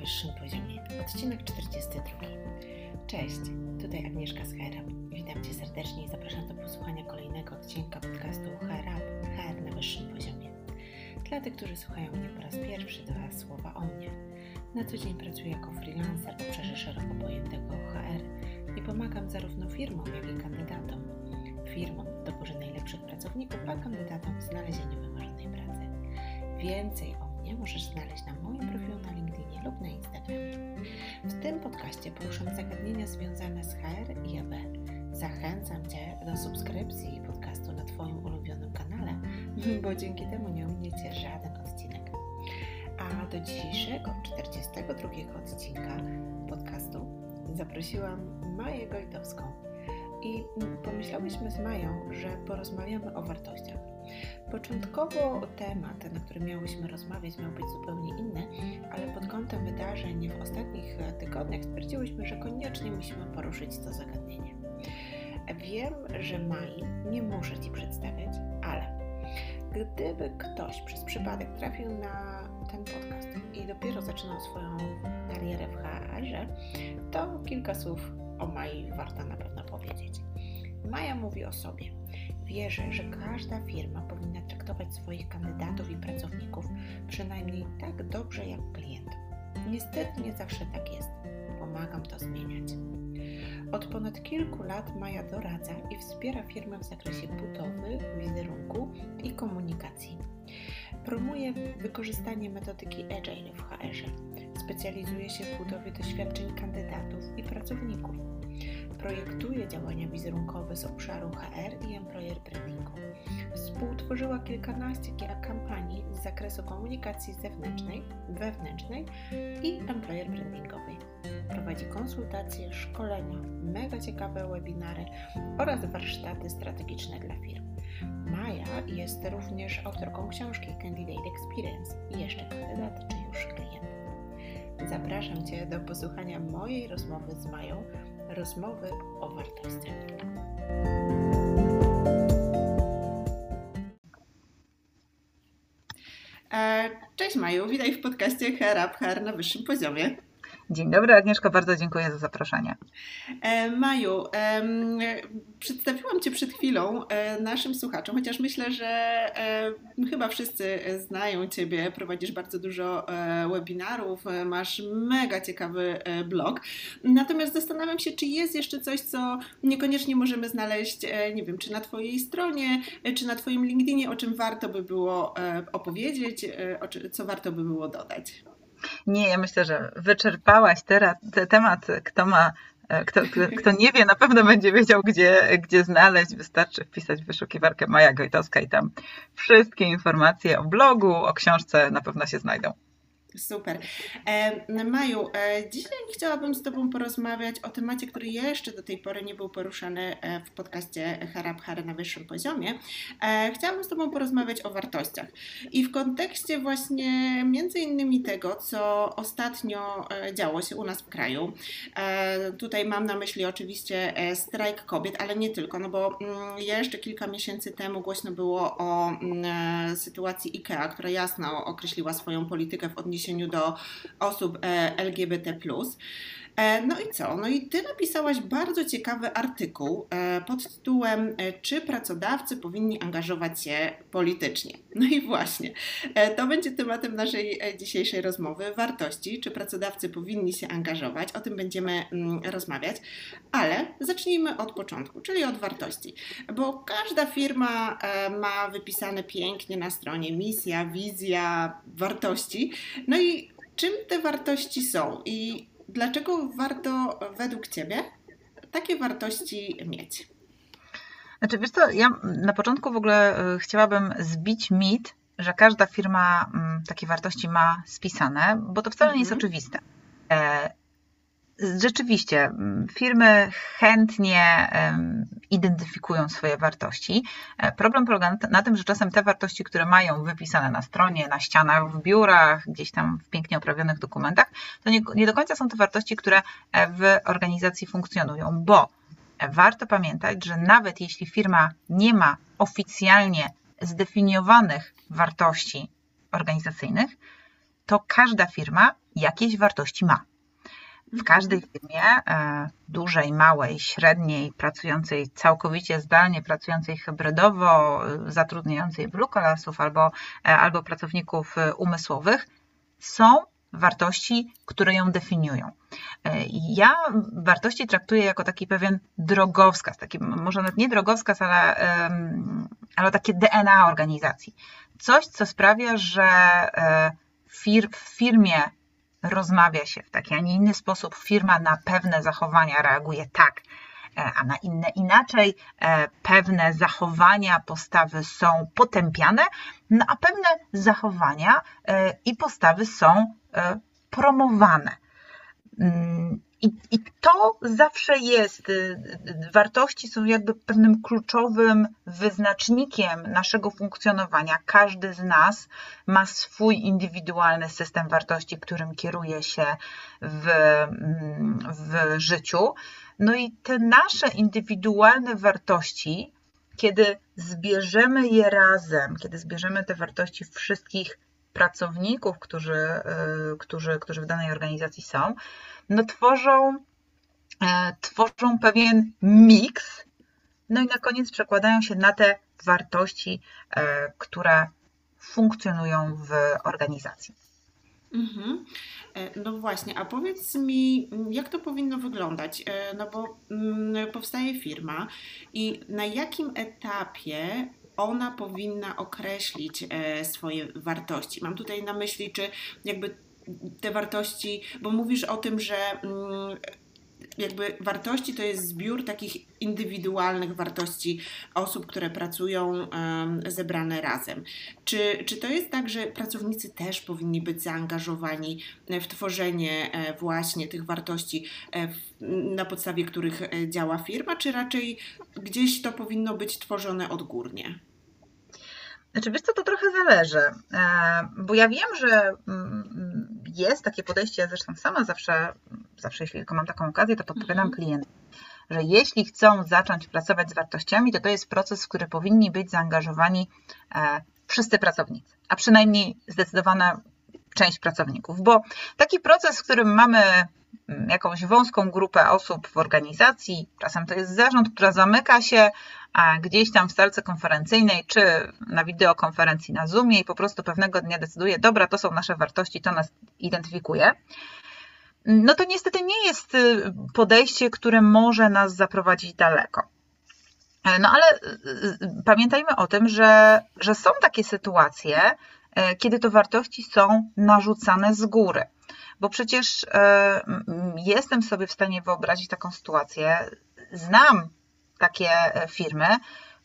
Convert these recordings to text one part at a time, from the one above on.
wyższym poziomie. Odcinek 42. Cześć, tutaj Agnieszka z HR Witam Cię serdecznie i zapraszam do posłuchania kolejnego odcinka podcastu HR na wyższym poziomie. Dla tych, którzy słuchają mnie po raz pierwszy, dwa słowa o mnie. Na co dzień pracuję jako freelancer w obszarze szeroko pojętego HR i pomagam zarówno firmom, jak i kandydatom. Firmom w doborze najlepszych pracowników, a kandydatom w znalezieniu wymarzonej pracy. Więcej o mnie możesz znaleźć na moim profilu na LinkedInie lub na Instagramie. W tym podcaście poruszam zagadnienia związane z HR i AB. Zachęcam Cię do subskrypcji podcastu na Twoim ulubionym kanale, bo dzięki temu nie ominiecie żaden odcinek. A do dzisiejszego 42 odcinka podcastu zaprosiłam Maję Gojdowską. I pomyślałyśmy z Mają, że porozmawiamy o wartościach. Początkowo temat, na którym miałyśmy rozmawiać, miał być zupełnie inny, ale pod kątem wydarzeń w ostatnich tygodniach stwierdziłyśmy, że koniecznie musimy poruszyć to zagadnienie. Wiem, że Mai nie muszę Ci przedstawiać, ale gdyby ktoś przez przypadek trafił na ten podcast i dopiero zaczynał swoją karierę w HR, to kilka słów o Mai warto na pewno powiedzieć. Maja mówi o sobie. Wierzę, że każda firma powinna traktować swoich kandydatów i pracowników przynajmniej tak dobrze jak klientów. Niestety nie zawsze tak jest. Pomagam to zmieniać. Od ponad kilku lat Maja doradza i wspiera firmę w zakresie budowy, wizerunku i komunikacji. Promuje wykorzystanie metodyki Agile w HR. Specjalizuje się w budowie doświadczeń kandydatów i pracowników projektuje działania wizerunkowe z obszaru HR i employer brandingu. Współtworzyła kilkanaście kampanii z zakresu komunikacji zewnętrznej, wewnętrznej i employer brandingowej. Prowadzi konsultacje, szkolenia, mega ciekawe webinary oraz warsztaty strategiczne dla firm. Maja jest również autorką książki Candidate Experience i jeszcze kandydat czy już klient. Zapraszam Cię do posłuchania mojej rozmowy z Mają rozmowy o wartościach. E, cześć Maju, witaj w podcaście Hair Up, Hair na wyższym poziomie. Dzień dobry Agnieszko, bardzo dziękuję za zaproszenie. E, Maju, przedstawiłam Cię przed chwilą e, naszym słuchaczom, chociaż myślę, że e, chyba wszyscy znają Ciebie, prowadzisz bardzo dużo webinarów, masz mega ciekawy blog. Natomiast zastanawiam się, czy jest jeszcze coś, co niekoniecznie możemy znaleźć, nie wiem, czy na Twojej stronie, czy na Twoim LinkedInie, o czym warto by było opowiedzieć, co warto by było dodać. Nie, ja myślę, że wyczerpałaś teraz ten temat, kto ma e, kto, kto, nie wie, na pewno będzie wiedział, gdzie, gdzie znaleźć. Wystarczy wpisać w wyszukiwarkę Maja Gojtowska i tam wszystkie informacje o blogu, o książce na pewno się znajdą. Super. Maju, e, dzisiaj chciałabym z Tobą porozmawiać o temacie, który jeszcze do tej pory nie był poruszany e, w podcaście Harab Hary na wyższym poziomie. E, chciałabym z Tobą porozmawiać o wartościach. I w kontekście właśnie między innymi tego, co ostatnio działo się u nas w kraju. Tutaj mam na myśli oczywiście strajk kobiet, ale nie tylko, no bo mm, jeszcze kilka miesięcy temu głośno było o mm, sytuacji IKEA, która jasno określiła swoją politykę w odniesieniu odniesieniu do osób e, LGBT. E, no i co? No i ty napisałaś bardzo ciekawy artykuł e, pod tytułem Czy pracodawcy powinni angażować się politycznie? No i właśnie, to będzie tematem naszej dzisiejszej rozmowy. Wartości, czy pracodawcy powinni się angażować? O tym będziemy mm, rozmawiać, ale zacznijmy od początku, czyli od wartości, bo każda firma ma wypisane pięknie na stronie misja, wizja, wartości. No i czym te wartości są i dlaczego warto według Ciebie takie wartości mieć? Znaczy, wiesz co, ja na początku w ogóle e, chciałabym zbić mit, że każda firma mm, takie wartości ma spisane, bo to wcale nie jest mhm. oczywiste. E, Rzeczywiście, mm, firmy chętnie identyfikują swoje wartości. E, problem polega na tym, że czasem te wartości, które mają wypisane na stronie, na ścianach, w biurach, gdzieś tam w pięknie oprawionych dokumentach, to nie, nie do końca są to wartości, które e, w organizacji funkcjonują, bo warto pamiętać, że nawet jeśli firma nie ma oficjalnie zdefiniowanych wartości organizacyjnych, to każda firma jakieś wartości ma. W każdej firmie, e, dużej, małej, średniej, pracującej całkowicie zdalnie, pracującej hybrydowo, e, zatrudniającej blue collasów albo, e, albo pracowników umysłowych, są wartości, które ją definiują. Ja wartości traktuję jako taki pewien drogowskaz, taki, może nawet nie drogowskaz, ale, ale takie DNA organizacji. Coś, co sprawia, że w firmie rozmawia się w taki, a nie inny sposób, firma na pewne zachowania reaguje tak, e, a na inne inaczej. E, Pewne zachowania, postawy są potępiane, no a pewne zachowania e, i postawy są promowane. I, I to zawsze jest. y, y, Wartości są jakby pewnym kluczowym wyznacznikiem naszego funkcjonowania. Każdy z nas ma swój indywidualny system wartości, którym kieruje się w, mm, w życiu. No i te nasze indywidualne wartości, kiedy zbierzemy je razem, kiedy zbierzemy te wartości wszystkich pracowników, którzy, y, którzy, którzy w danej organizacji są, no tworzą, e, tworzą pewien miks, no i na koniec przekładają się na te wartości, e, które funkcjonują w organizacji. Mhm. E, No właśnie, a powiedz mi, jak to powinno wyglądać? No bo mm, powstaje firma i na jakim etapie ona powinna określić swoje wartości? Mam tutaj na myśli, czy jakby te wartości, bo mówisz o tym, że mm, jakby wartości to jest zbiór takich indywidualnych wartości osób, które pracują zebrane razem. Czy, czy to jest tak, że pracownicy też powinni być zaangażowani w tworzenie e, właśnie tych wartości, e, na podstawie których e, działa firma, czy raczej gdzieś to powinno być tworzone odgórnie? Znaczy, wiesz co, to trochę zależy, bo ja wiem, że mm, jest takie podejście, ja zresztą sama zawsze, zawsze jeśli tylko mam taką okazję, to podpowiadam Mhm. klientom, że jeśli chcą zacząć pracować z wartościami, to to jest proces, w który powinni być zaangażowani e, wszyscy pracownicy, a przynajmniej zdecydowana część pracowników, bo taki proces, w którym mamy jakąś wąską grupę osób w organizacji, czasem to jest zarząd, która zamyka się gdzieś tam w salce konferencyjnej czy na wideokonferencji na Zoomie i po prostu pewnego dnia decyduje, dobra, to są nasze wartości, to nas identyfikuje, no to niestety nie jest y, podejście, które może nas zaprowadzić daleko. No ale y, y, pamiętajmy o tym, że, że są takie sytuacje, kiedy to wartości są narzucane z góry. Bo przecież e, jestem sobie w stanie wyobrazić taką sytuację, znam takie e, firmy,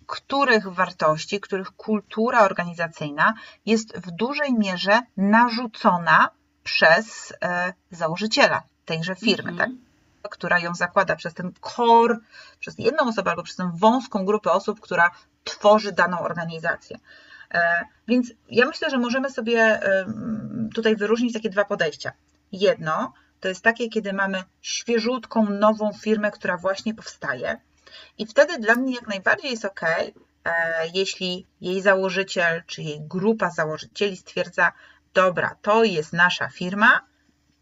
których wartości, których kultura organizacyjna jest w dużej mierze narzucona przez e, założyciela tejże firmy, tak? Mhm. która ją zakłada przez ten core, przez jedną osobę albo przez tę wąską grupę osób, która tworzy daną organizację. Więc ja myślę, że możemy sobie tutaj wyróżnić takie dwa podejścia. Jedno to jest takie, kiedy mamy świeżutką, nową firmę, która właśnie powstaje, i wtedy dla mnie jak najbardziej jest ok, e, jeśli jej założyciel czy jej grupa założycieli stwierdza, dobra, to jest nasza firma,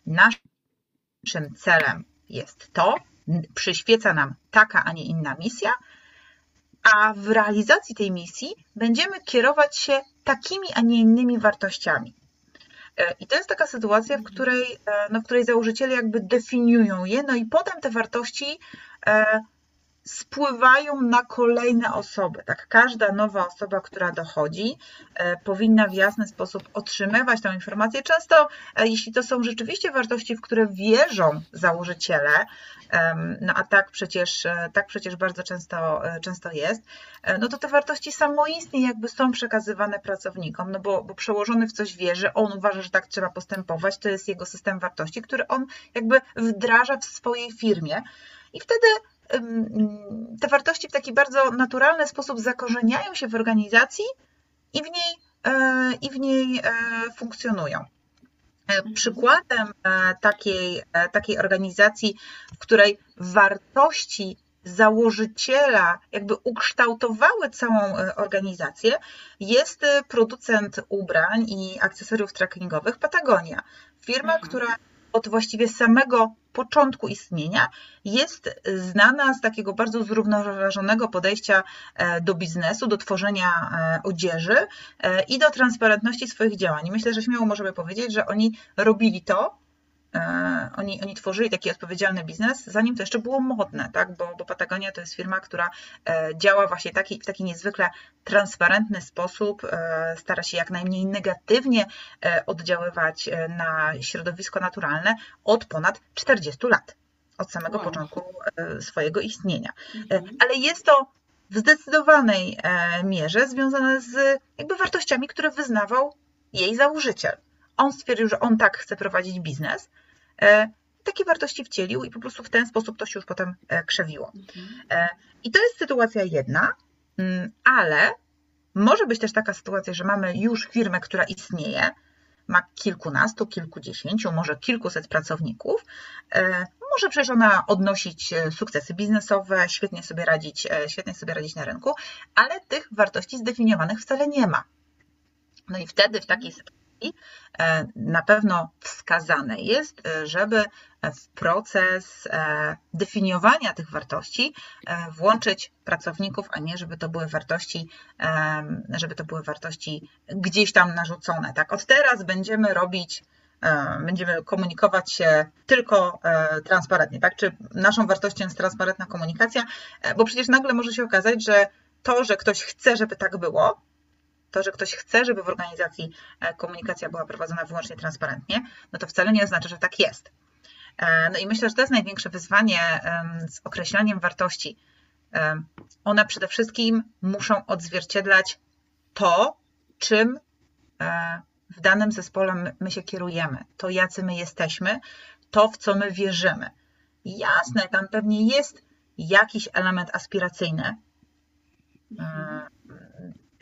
naszym celem jest to, przyświeca nam taka, a nie inna misja, a w realizacji tej misji będziemy kierować się takimi, a nie innymi wartościami. E, I to jest taka sytuacja, w której, e, no, w której założyciele jakby definiują je, no i potem te wartości e, spływają na kolejne osoby. Tak, każda nowa osoba, która dochodzi, e, powinna w jasny sposób otrzymywać tę informację. Często, e, jeśli to są rzeczywiście wartości, w które wierzą założyciele, no a tak przecież, e, tak przecież bardzo często, często jest, no to te wartości samoistnie jakby są przekazywane pracownikom, no bo, bo przełożony w coś wierzy, on uważa, że tak trzeba postępować, to jest jego system wartości, który on jakby wdraża w swojej firmie i wtedy te wartości w taki bardzo naturalny sposób zakorzeniają się w organizacji i w niej, e, i w niej e, funkcjonują. E, Przykładem e, takiej, takiej organizacji, w której wartości założyciela jakby ukształtowały całą organizację, jest producent ubrań i akcesoriów trekkingowych Patagonia. Firma, mhm. która od właściwie samego początku istnienia jest znana z takiego bardzo zrównoważonego podejścia e, do biznesu, do tworzenia e, odzieży e, i do transparentności swoich działań. Myślę, że śmiało możemy powiedzieć, że oni robili to, oni, oni tworzyli taki odpowiedzialny biznes, zanim to jeszcze było modne, tak? bo, bo Patagonia to jest firma, która e, działa właśnie taki, w taki niezwykle transparentny sposób, e, stara się jak najmniej negatywnie oddziaływać na środowisko naturalne od ponad 40 lat, od samego wow. początku swojego istnienia. Mhm. Ale jest to w zdecydowanej mierze związane z jakby wartościami, które wyznawał jej założyciel. On stwierdził, że on tak chce prowadzić biznes, E, takie wartości wcielił i po prostu w ten sposób to się już potem e, krzewiło. Mhm. E, I to jest sytuacja jedna, mm, ale może być też taka sytuacja, że mamy już firmę, która istnieje, ma kilkunastu, kilkudziesięciu, może kilkuset pracowników. Może przecież ona odnosić sukcesy biznesowe, świetnie sobie radzić, świetnie sobie radzić na rynku, ale tych wartości zdefiniowanych wcale nie ma. No i wtedy w takiej sytuacji E, na pewno wskazane jest, e, żeby w proces e, definiowania tych wartości włączyć pracowników, a nie żeby to były wartości, żeby to były wartości gdzieś tam narzucone. Tak, od teraz będziemy robić będziemy komunikować się tylko transparentnie, tak? Czy naszą wartością jest transparentna komunikacja? Bo przecież nagle może się okazać, że to, że ktoś chce, żeby tak było, to, że ktoś chce, żeby w organizacji e, komunikacja była prowadzona wyłącznie transparentnie, no to wcale nie oznacza, że tak jest. E, no i myślę, że to jest największe wyzwanie z określaniem wartości. One przede wszystkim muszą odzwierciedlać to, czym e, w danym zespole my się kierujemy, to jacy my jesteśmy, to w co my wierzymy. Jasne, tam pewnie jest jakiś element aspiracyjny,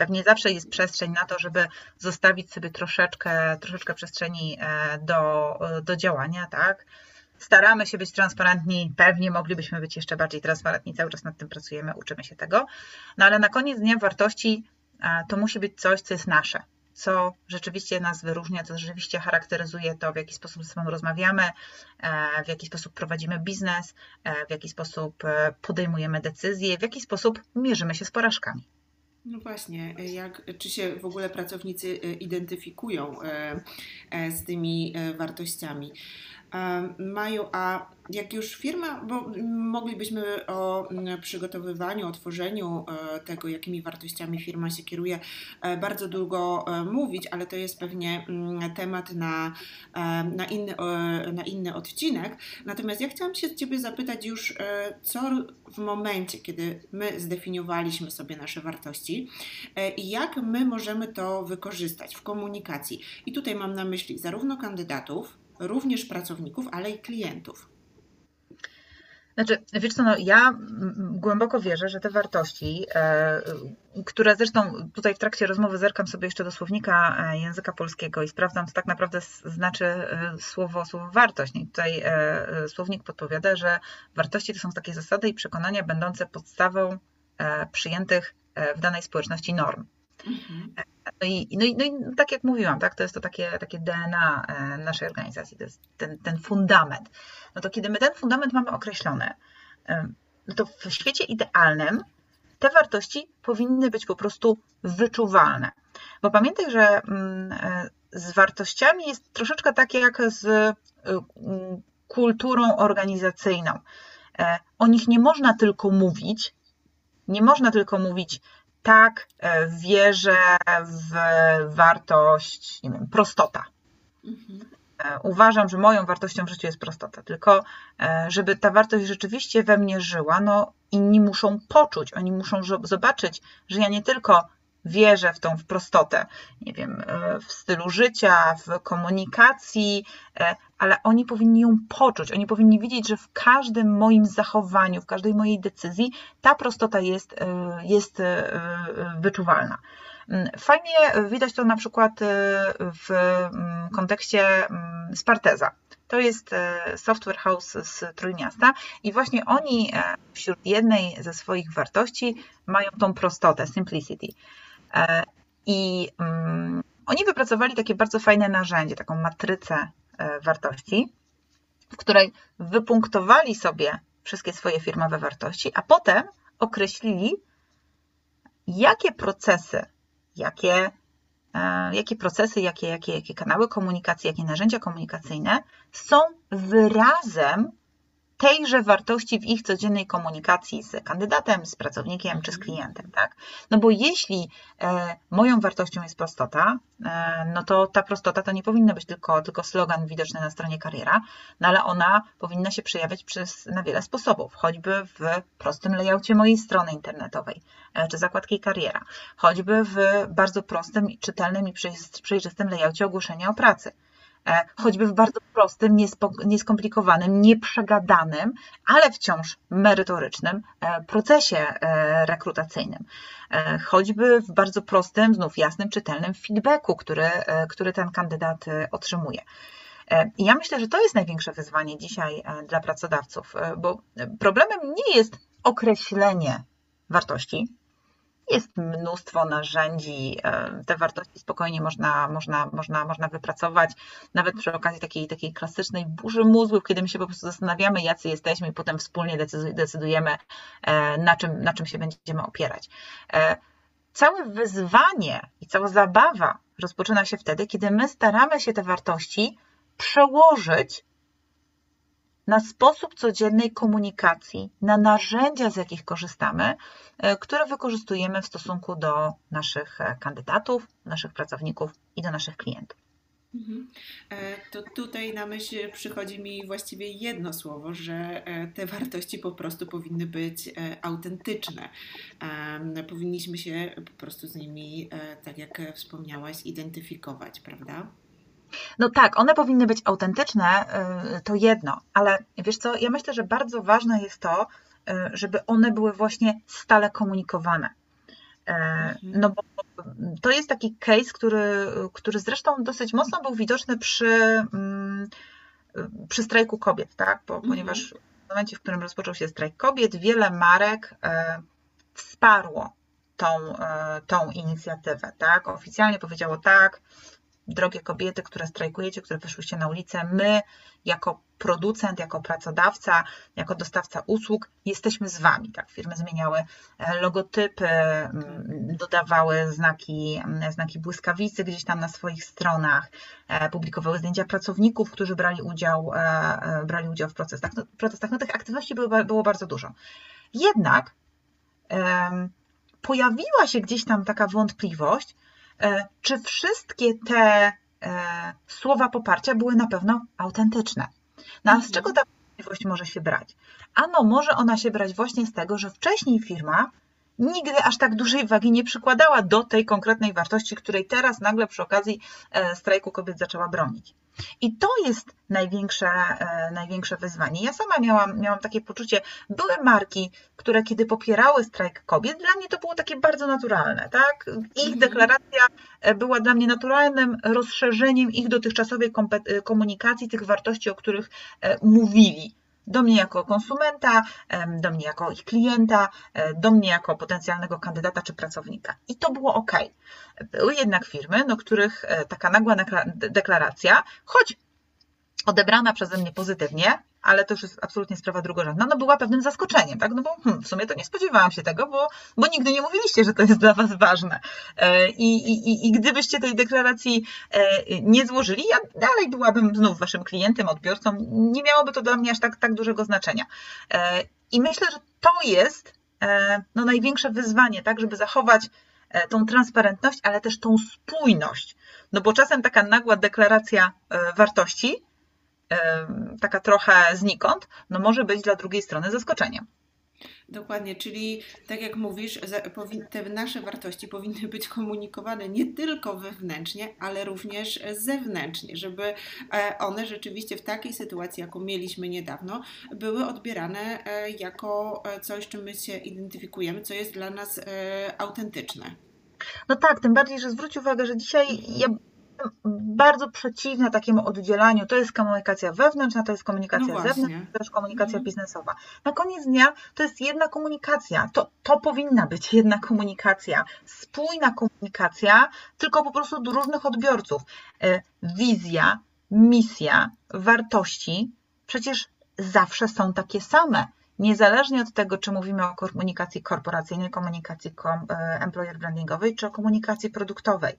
pewnie zawsze jest przestrzeń na to, żeby zostawić sobie troszeczkę, troszeczkę przestrzeni e, do, do działania, tak? Staramy się być transparentni, pewnie moglibyśmy być jeszcze bardziej transparentni, cały czas nad tym pracujemy, uczymy się tego. No ale na koniec dnia wartości e, to musi być coś, co jest nasze, co rzeczywiście nas wyróżnia, co rzeczywiście charakteryzuje to, w jaki sposób ze sobą rozmawiamy, e, w jaki sposób prowadzimy biznes, w jaki sposób podejmujemy decyzje, w jaki sposób mierzymy się z porażkami. No właśnie, jak, czy się w ogóle pracownicy e, identyfikują e, e, z tymi wartościami? Mają, a jak już firma, bo moglibyśmy o przygotowywaniu, o tworzeniu tego, jakimi wartościami firma się kieruje, bardzo długo mówić, ale to jest pewnie temat na, na, inny, na inny odcinek. Natomiast ja chciałam się Ciebie zapytać już, co w momencie, kiedy my zdefiniowaliśmy sobie nasze wartości i jak my możemy to wykorzystać w komunikacji. I tutaj mam na myśli zarówno kandydatów, również pracowników, ale i klientów. Znaczy, wiesz co, no, ja głęboko wierzę, że te wartości, e, które zresztą tutaj w trakcie rozmowy zerkam sobie jeszcze do słownika e, języka polskiego i sprawdzam, co tak naprawdę znaczy e, słowo, słowo wartość. I tutaj słownik podpowiada, że wartości to są takie zasady i przekonania będące podstawą przyjętych w danej społeczności norm. Mhm. No i, no, i, no i tak jak mówiłam, tak, to jest to takie, takie DNA e, naszej organizacji, to jest ten, ten fundament. No to kiedy my ten fundament mamy określony, no to w świecie idealnym te wartości powinny być po prostu wyczuwalne. Bo pamiętaj, że mm, e, z wartościami jest troszeczkę tak jak z e, kulturą organizacyjną. O nich nie można tylko mówić, nie można tylko mówić, tak e, wierzę w wartość, nie wiem, prostota. Mhm. E, uważam, że moją wartością w życiu jest prostota, tylko e, żeby ta wartość rzeczywiście we mnie żyła, no inni muszą poczuć, oni muszą zobaczyć, że ja nie tylko wierzę w tą w prostotę, nie wiem, e, w stylu życia, w komunikacji, e, ale oni powinni ją poczuć, oni powinni widzieć, że w każdym moim zachowaniu, w każdej mojej decyzji ta prostota jest, e, jest wyczuwalna. Mm, fajnie widać to na przykład w mm, kontekście mm, Sparteza. To jest software house z Trójmiasta i właśnie oni wśród jednej ze swoich wartości mają tą prostotę, simplicity. E, I um, oni wypracowali takie bardzo fajne narzędzie, taką matrycę wartości, w której wypunktowali sobie wszystkie swoje firmowe wartości, a potem określili, jakie procesy, jakie E, jakie procesy, jakie, jakie, jakie kanały komunikacji, jakie narzędzia komunikacyjne są wyrazem tejże wartości w ich codziennej komunikacji z kandydatem, z pracownikiem czy z klientem, tak? No bo jeśli e, moją wartością jest prostota, e, no to ta prostota to nie powinna być tylko, tylko slogan widoczny na stronie kariera, no ale ona powinna się przejawiać przez, na wiele sposobów, choćby w prostym layoutie mojej strony internetowej e, czy zakładki kariera, choćby w bardzo prostym, czytelnym i przejrzystym layoutie ogłoszenia o pracy choćby w bardzo prostym, nieskomplikowanym, nieprzegadanym, ale wciąż merytorycznym e, procesie e, rekrutacyjnym. Choćby w bardzo prostym, znów jasnym, czytelnym feedbacku, który, który ten kandydat otrzymuje. Ja myślę, że to jest największe wyzwanie dzisiaj dla pracodawców, bo problemem nie jest określenie wartości, jest mnóstwo narzędzi, te wartości spokojnie można, można, można, można wypracować, nawet przy okazji takiej, takiej klasycznej burzy mózgów, kiedy my się po prostu zastanawiamy, jacy jesteśmy i potem wspólnie decydujemy, e, na czym, na czym się będziemy opierać. E, całe wyzwanie i cała zabawa rozpoczyna się wtedy, kiedy my staramy się te wartości przełożyć na sposób codziennej komunikacji, na narzędzia, z jakich korzystamy, e, które wykorzystujemy w stosunku do naszych e, kandydatów, naszych pracowników i do naszych klientów. Mhm. E, to tutaj na myśl przychodzi mi właściwie jedno słowo, że te wartości po prostu powinny być autentyczne. Powinniśmy się po prostu z nimi, tak jak wspomniałaś, identyfikować, prawda? No tak, one powinny być autentyczne, y, to jedno, ale wiesz co, ja myślę, że bardzo ważne jest to, y, żeby one były właśnie stale komunikowane. Y, mhm. No bo to jest taki case, który, który zresztą dosyć mocno był widoczny przy, mm, przy strajku kobiet, tak? Bo, mhm. Ponieważ w momencie, w którym rozpoczął się strajk kobiet, wiele marek wsparło tą, tą inicjatywę, tak? Oficjalnie powiedziało tak, drogie kobiety, które strajkujecie, które wyszłyście na ulicę, my jako producent, jako pracodawca, jako dostawca usług jesteśmy z Wami. Tak, firmy zmieniały e, logotypy, dodawały znaki, znaki błyskawicy gdzieś tam na swoich stronach, e, publikowały zdjęcia pracowników, którzy brali udział, e, brali udział w protestach. No, protestach. No, tych aktywności było, było bardzo dużo. Jednak pojawiła się gdzieś tam taka wątpliwość, czy wszystkie te e, słowa poparcia były na pewno autentyczne. No a z mhm. czego ta możliwość może się brać? Ano, może ona się brać właśnie z tego, że wcześniej firma nigdy aż tak dużej wagi nie przykładała do tej konkretnej wartości, której teraz nagle przy okazji e, strajku kobiet zaczęła bronić. I to jest największe, e, największe wyzwanie. Ja sama miałam, miałam takie poczucie, były marki, które kiedy popierały strajk kobiet, dla mnie to było takie bardzo naturalne, tak? Ich mhm. deklaracja e, była dla mnie naturalnym rozszerzeniem ich dotychczasowej komunikacji, tych wartości, o których mówili do mnie jako konsumenta, do mnie jako ich klienta, e, do mnie jako potencjalnego kandydata czy pracownika. I to było ok. Były jednak firmy, do których e, taka nagła deklaracja, choć odebrana przeze mnie pozytywnie, ale to już jest absolutnie sprawa drugorzędna, no była pewnym zaskoczeniem, tak? No bo hmm, w sumie to nie spodziewałam się tego, bo, bo nigdy nie mówiliście, że to jest dla Was ważne. E, I, i, I gdybyście tej deklaracji e, nie złożyli, ja dalej byłabym znów Waszym klientem, odbiorcą, nie miałoby to dla mnie aż tak, tak dużego znaczenia. E, I myślę, że to jest no, największe wyzwanie, tak, żeby zachować tą transparentność, ale też tą spójność. No bo czasem taka nagła deklaracja wartości taka trochę znikąd, no może być dla drugiej strony zaskoczeniem. Dokładnie, czyli tak jak mówisz, te nasze wartości powinny być komunikowane nie tylko wewnętrznie, ale również zewnętrznie, żeby e, one rzeczywiście w takiej sytuacji, jaką mieliśmy niedawno, były odbierane e, jako e, coś, czym my się identyfikujemy, co jest dla nas autentyczne. No tak, tym bardziej, że zwróć uwagę, że dzisiaj ja bardzo przeciwna takiemu oddzielaniu. To jest komunikacja wewnętrzna, to jest komunikacja no zewnętrzna, to jest komunikacja mhm. biznesowa. Na koniec dnia to jest jedna komunikacja. To, to powinna być jedna komunikacja, spójna komunikacja, tylko po prostu do różnych odbiorców. E, wizja, misja, wartości przecież zawsze są takie same niezależnie od tego, czy mówimy o komunikacji korporacyjnej, komunikacji e, employer brandingowej, czy o komunikacji produktowej.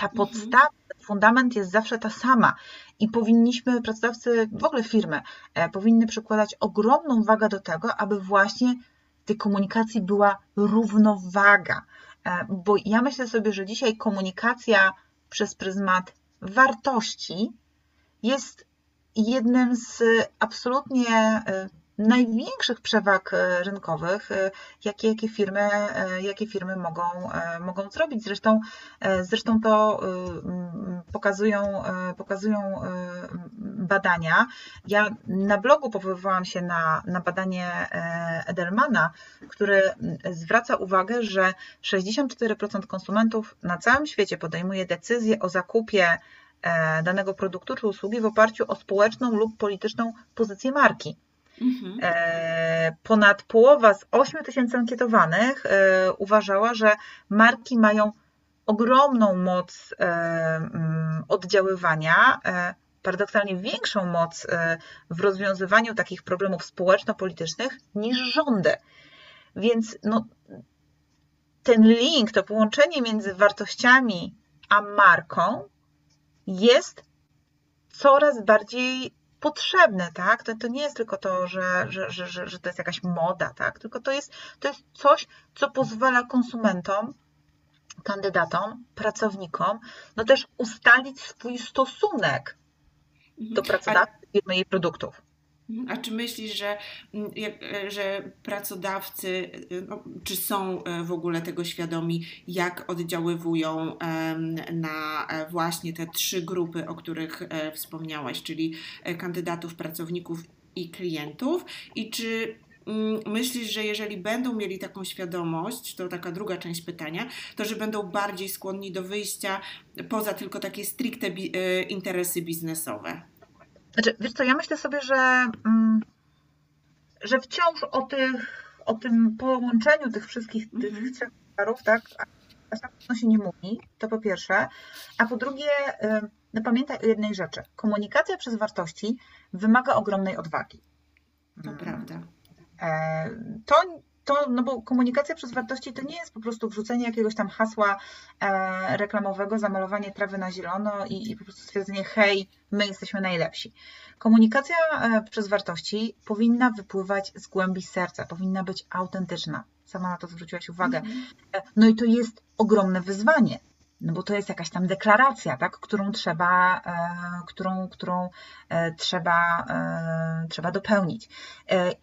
Ta mhm. podstawa, fundament jest zawsze ta sama i powinniśmy, pracodawcy, w ogóle firmy, e, powinny przykładać ogromną wagę do tego, aby właśnie w tej komunikacji była równowaga. E, bo ja myślę sobie, że dzisiaj komunikacja przez pryzmat wartości jest jednym z absolutnie największych przewag e, rynkowych, e, jakie, jakie, firmy, e, jakie firmy mogą, mogą zrobić. Zresztą, zresztą to pokazują, pokazują badania. Ja na blogu powoływałam się na, na badanie Edelmana, który zwraca uwagę, że 64% konsumentów na całym świecie podejmuje decyzję o zakupie danego produktu czy usługi w oparciu o społeczną lub polityczną pozycję marki. Mhm. E, ponad połowa z 8 tysięcy ankietowanych e, uważała, że marki mają ogromną moc e, mm, oddziaływania, paradoksalnie większą moc w rozwiązywaniu takich problemów społeczno-politycznych niż rządy. Więc no, ten link, to połączenie między wartościami a marką jest coraz bardziej potrzebne, tak? To, to nie jest tylko to, że, że, że, że to jest jakaś moda, tak? Tylko to jest, to jest coś, co pozwala konsumentom, kandydatom, pracownikom, no też ustalić swój stosunek do mhm. pracodawcy, firmy i produktów. A czy myślisz, że, mm, e, że pracodawcy, e, no, czy są e, w ogóle tego świadomi, jak oddziaływują na właśnie te trzy grupy, o których wspomniałaś, czyli kandydatów, pracowników i klientów? I czy mm, myślisz, że jeżeli będą mieli taką świadomość, to taka druga część pytania, to że będą bardziej skłonni do wyjścia poza tylko takie stricte interesy biznesowe? Znaczy, wiesz co, ja myślę sobie, że, mm, że wciąż o, tych, o tym połączeniu tych wszystkich tych mm -hmm. trzech parów, tak, aż tak się nie mówi, to po pierwsze. A po drugie, no pamiętaj o jednej rzeczy. Komunikacja przez wartości wymaga ogromnej odwagi. To prawda. E, to to, no bo komunikacja przez wartości to nie jest po prostu wrzucenie jakiegoś tam hasła e, reklamowego, zamalowanie trawy na zielono i, i, po prostu stwierdzenie, hej, my jesteśmy najlepsi. Komunikacja e, przez wartości powinna wypływać z głębi serca, powinna być autentyczna. Sama na to zwróciłaś uwagę. Mm -hmm. No i to jest ogromne wyzwanie no bo to jest jakaś tam deklaracja, tak, którą trzeba, e, którą, którą e, trzeba, e, trzeba dopełnić.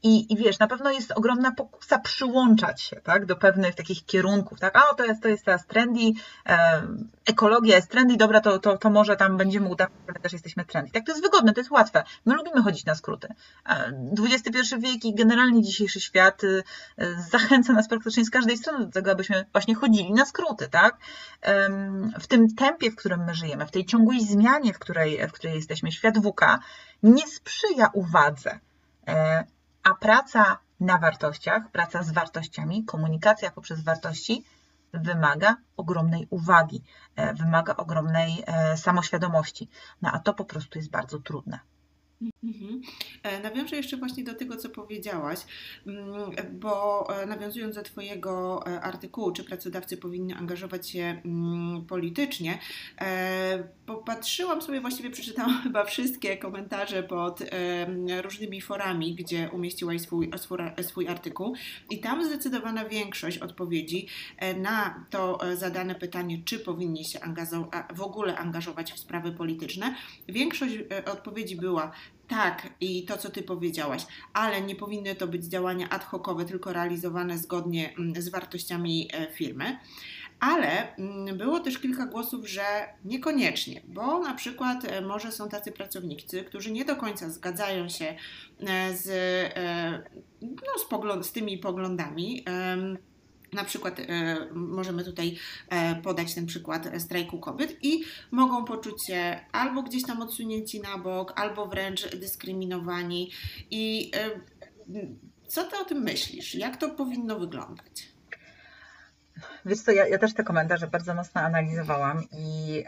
I, I wiesz, na pewno jest ogromna pokusa przyłączać się tak, do pewnych takich kierunków, tak, a to jest, to jest teraz trendy, ekologia jest trendy, dobra, to, to, to może tam będziemy udawać, że też jesteśmy trendy. Tak, to jest wygodne, to jest łatwe. My lubimy chodzić na skróty. XXI wiek i generalnie dzisiejszy świat zachęca nas praktycznie z każdej strony do tego, abyśmy właśnie chodzili na skróty, tak? W tym tempie, w którym my żyjemy, w tej ciągłej zmianie, w której, w której jesteśmy, świat nie sprzyja uwadze. E, a praca na wartościach, praca z wartościami, komunikacja poprzez wartości wymaga ogromnej uwagi, e, wymaga ogromnej e, samoświadomości. No a to po prostu jest bardzo trudne. Mhm. E, nawiążę jeszcze właśnie do tego, co powiedziałaś, mm, bo e, nawiązując do Twojego e, artykułu, czy pracodawcy powinni angażować się mm, politycznie, popatrzyłam sobie, właściwie przeczytałam chyba wszystkie komentarze pod różnymi forami, gdzie umieściłaś swój, swój artykuł i tam zdecydowana większość odpowiedzi na to zadane pytanie, czy powinni się w ogóle angażować w sprawy polityczne, większość odpowiedzi była tak, i to, co Ty powiedziałaś, ale nie powinny to być działania ad hocowe, tylko realizowane zgodnie mm, z wartościami e, firmy. Ale mm, było też kilka głosów, że niekoniecznie, bo na przykład e, może są tacy pracownicy, którzy nie do końca zgadzają się e, z, no, z, pogląd, z tymi poglądami na przykład możemy tutaj podać ten przykład strajku kobiet i mogą poczuć się albo gdzieś tam odsunięci na bok, albo wręcz dyskryminowani. I co ty o tym myślisz? Jak to powinno wyglądać? Wiesz co, ja, ja też te komentarze bardzo mocno analizowałam i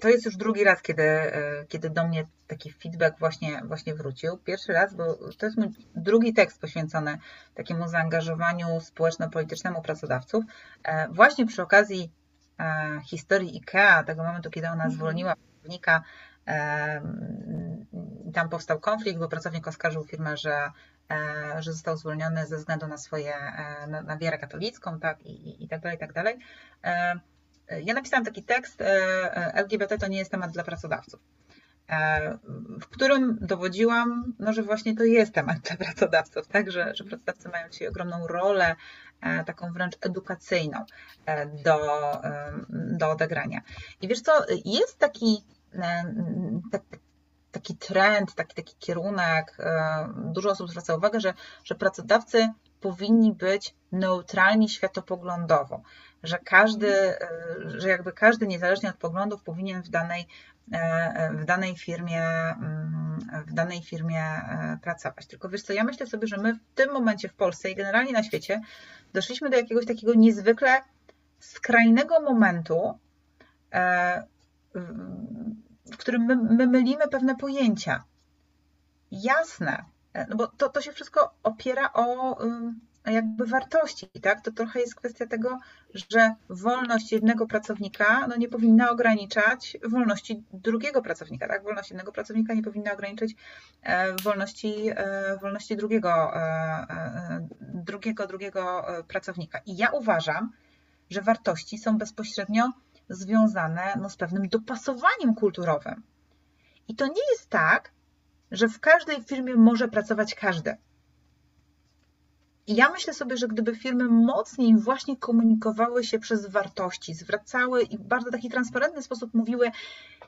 to jest już drugi raz, kiedy, e, kiedy do mnie taki feedback właśnie, właśnie wrócił. Pierwszy raz, bo to jest mój drugi tekst poświęcony takiemu zaangażowaniu społeczno-politycznemu pracodawców. E, właśnie przy okazji e, historii IKEA, tego momentu, kiedy ona mhm. zwolniła pracownika, tam powstał konflikt, bo pracownik oskarżył firmę, że E, że został zwolniony ze względu na swoje, e, na, na wierę katolicką, tak, i, i tak dalej, i tak dalej. E, ja napisałam taki tekst, LGBT to nie jest temat dla pracodawców, w którym dowodziłam, no, że właśnie to jest temat dla pracodawców, tak, że, że pracodawcy mają dzisiaj ogromną rolę, taką wręcz edukacyjną do, do odegrania. I wiesz co, jest taki, tak, taki trend, taki, taki kierunek. E, dużo osób zwraca uwagę, że, że pracodawcy powinni być neutralni światopoglądowo, że każdy, e, że jakby każdy niezależnie od poglądów powinien w danej, e, w danej firmie, mm, w danej firmie pracować. Tylko wiesz co, ja myślę sobie, że my w tym momencie w Polsce i generalnie na świecie doszliśmy do jakiegoś takiego niezwykle skrajnego momentu, w którym my, my mylimy pewne pojęcia. Jasne, e, no bo to, to się wszystko opiera o jakby wartości, tak? To trochę jest kwestia tego, że wolność jednego pracownika no nie powinna ograniczać wolności drugiego pracownika, tak? Wolność jednego pracownika nie powinna ograniczyć e, wolności, e, wolności drugiego, drugiego, drugiego pracownika. I ja uważam, że wartości są bezpośrednio związane no, z pewnym dopasowaniem kulturowym. I to nie jest tak, że w każdej firmie może pracować każdy. I ja myślę sobie, że gdyby firmy mocniej właśnie komunikowały się przez wartości, zwracały i w bardzo taki transparentny sposób mówiły,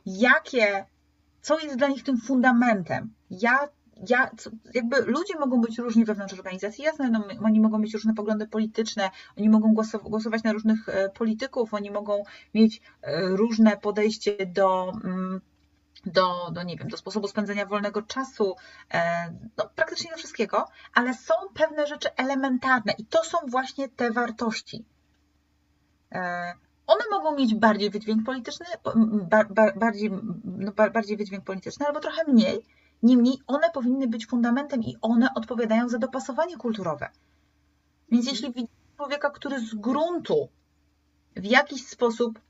jakie, co jest dla nich tym fundamentem, jak ja, jakby ludzie mogą być różni wewnątrz organizacji, jasne, no, oni mogą mieć różne poglądy polityczne, oni mogą głosować na różnych e, polityków, oni mogą mieć e, różne podejście do, mm, do, do, nie wiem, do sposobu spędzania wolnego czasu, e, no, praktycznie do wszystkiego, ale są pewne rzeczy elementarne i to są właśnie te wartości. One mogą mieć bardziej wydźwięk polityczny, bardziej, no, bardziej wydźwięk polityczny, albo trochę mniej, Niemniej one powinny być fundamentem i one odpowiadają za dopasowanie kulturowe. Więc jeśli widzimy człowieka, który z gruntu w jakiś sposób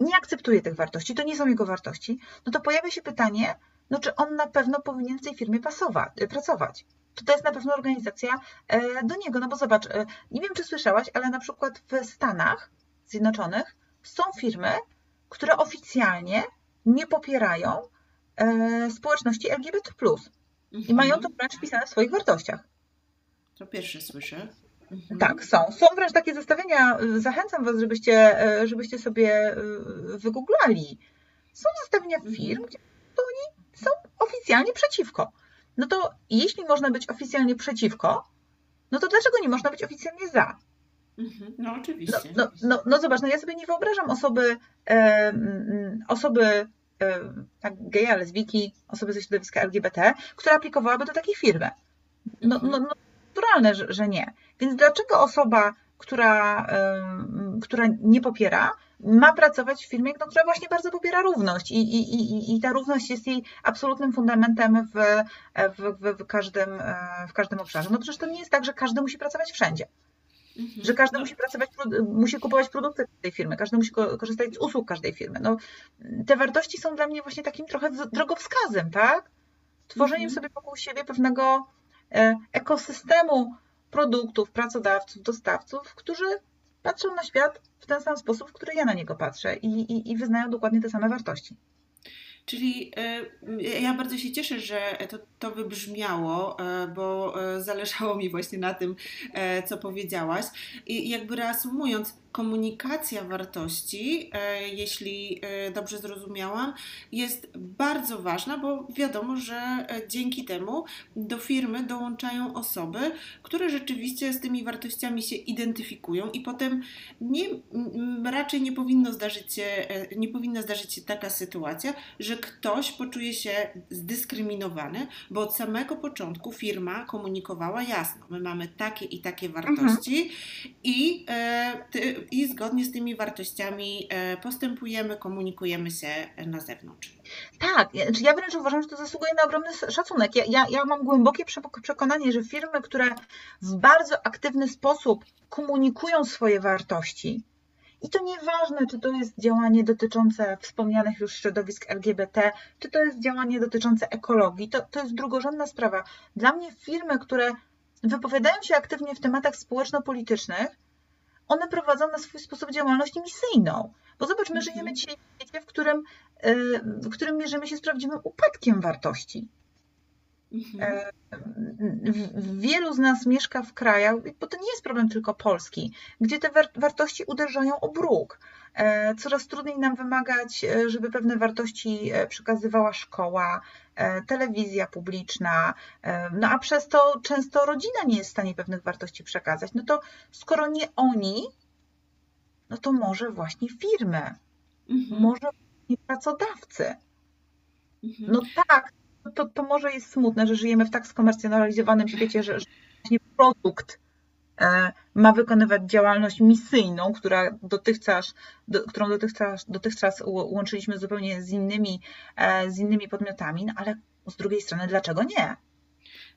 nie akceptuje tych wartości, to nie są jego wartości, no to pojawia się pytanie, no czy on na pewno powinien w tej firmie pasować, y, pracować. Czy to jest na pewno organizacja e, do niego? No bo zobacz, e, nie wiem czy słyszałaś, ale na przykład w Stanach Zjednoczonych są firmy, które oficjalnie nie popierają społeczności LGBT. I mhm. mają to wręcz wpisane w swoich wartościach. To pierwsze słyszę. Mhm. Tak, są. Są wręcz takie zestawienia. Zachęcam Was, żebyście, e, żebyście sobie e, wygooglali. Są zestawienia mhm. firm, gdzie to oni są oficjalnie przeciwko. No to jeśli można być oficjalnie przeciwko, no to dlaczego nie można być oficjalnie za? No oczywiście. No, no, no, no zobacz, no ja sobie nie wyobrażam osoby, e, osoby E, tak, geja, lesbijki, osoby ze środowiska LGBT, która aplikowałaby do takiej firmy. No, no, no naturalne, że, że nie. Więc dlaczego osoba, która, która nie popiera, ma pracować w firmie, no, która właśnie bardzo popiera równość i, i, i, i ta równość jest jej absolutnym fundamentem w, w, w, każdym, e, w każdym obszarze. No przecież to nie jest tak, że każdy musi pracować wszędzie. Mhm. Że każdy musi pracować, musi kupować produkty tej firmy, każdy musi korzystać z usług każdej firmy. No, te wartości są dla mnie właśnie takim trochę drogowskazem, tak? Tworzeniem mhm. sobie wokół siebie pewnego e, ekosystemu produktów, pracodawców, dostawców, którzy patrzą na świat w ten sam sposób, w który ja na niego patrzę i, i, i wyznają dokładnie te same wartości. Czyli e, ja bardzo się cieszę, że to, to wybrzmiało, e, bo e, zależało mi właśnie na tym, co powiedziałaś. I jakby reasumując, komunikacja wartości, e, jeśli e, dobrze zrozumiałam, jest bardzo ważna, bo wiadomo, że e, dzięki temu do firmy dołączają osoby, które rzeczywiście z tymi wartościami się identyfikują i potem nie, raczej nie powinno zdarzyć się, nie powinna zdarzyć się taka sytuacja, że ktoś poczuje się zdyskryminowany, bo od samego początku firma komunikowała jasno, my mamy takie i takie wartości mhm. i, ty, i zgodnie z tymi wartościami postępujemy, komunikujemy się na zewnątrz. Tak, ja wręcz uważam, że to zasługuje na ogromny szacunek. Ja, ja, ja mam głębokie przekonanie, że firmy, które w bardzo aktywny sposób komunikują swoje wartości, i to nieważne, czy to jest działanie dotyczące wspomnianych już środowisk LGBT, czy to jest działanie dotyczące ekologii, to, to jest drugorzędna sprawa. Dla mnie firmy, które wypowiadają się aktywnie w tematach społeczno-politycznych, one prowadzą na swój sposób działalność misyjną. Bo zobacz, my żyjemy mhm. dzisiaj w świecie, w którym, y, w którym mierzymy się z prawdziwym upadkiem wartości. Mhm. E, wielu z nas mieszka w krajach, bo to nie jest problem tylko Polski, gdzie te wartości uderzają o bruk. E, coraz trudniej nam wymagać, e, żeby pewne wartości przekazywała szkoła, telewizja publiczna, no a przez to często rodzina nie jest w stanie pewnych wartości przekazać. No to skoro nie oni, no to może właśnie firmy, mhm. może właśnie pracodawcy. Mhm. No tak, to, to może jest smutne, że żyjemy w tak skomercjonalizowanym świecie, że, że właśnie produkt e, ma wykonywać działalność misyjną, która dotychczas, do, którą dotychczas, dotychczas łączyliśmy zupełnie z innymi, e, z innymi podmiotami, no ale z drugiej strony, dlaczego nie?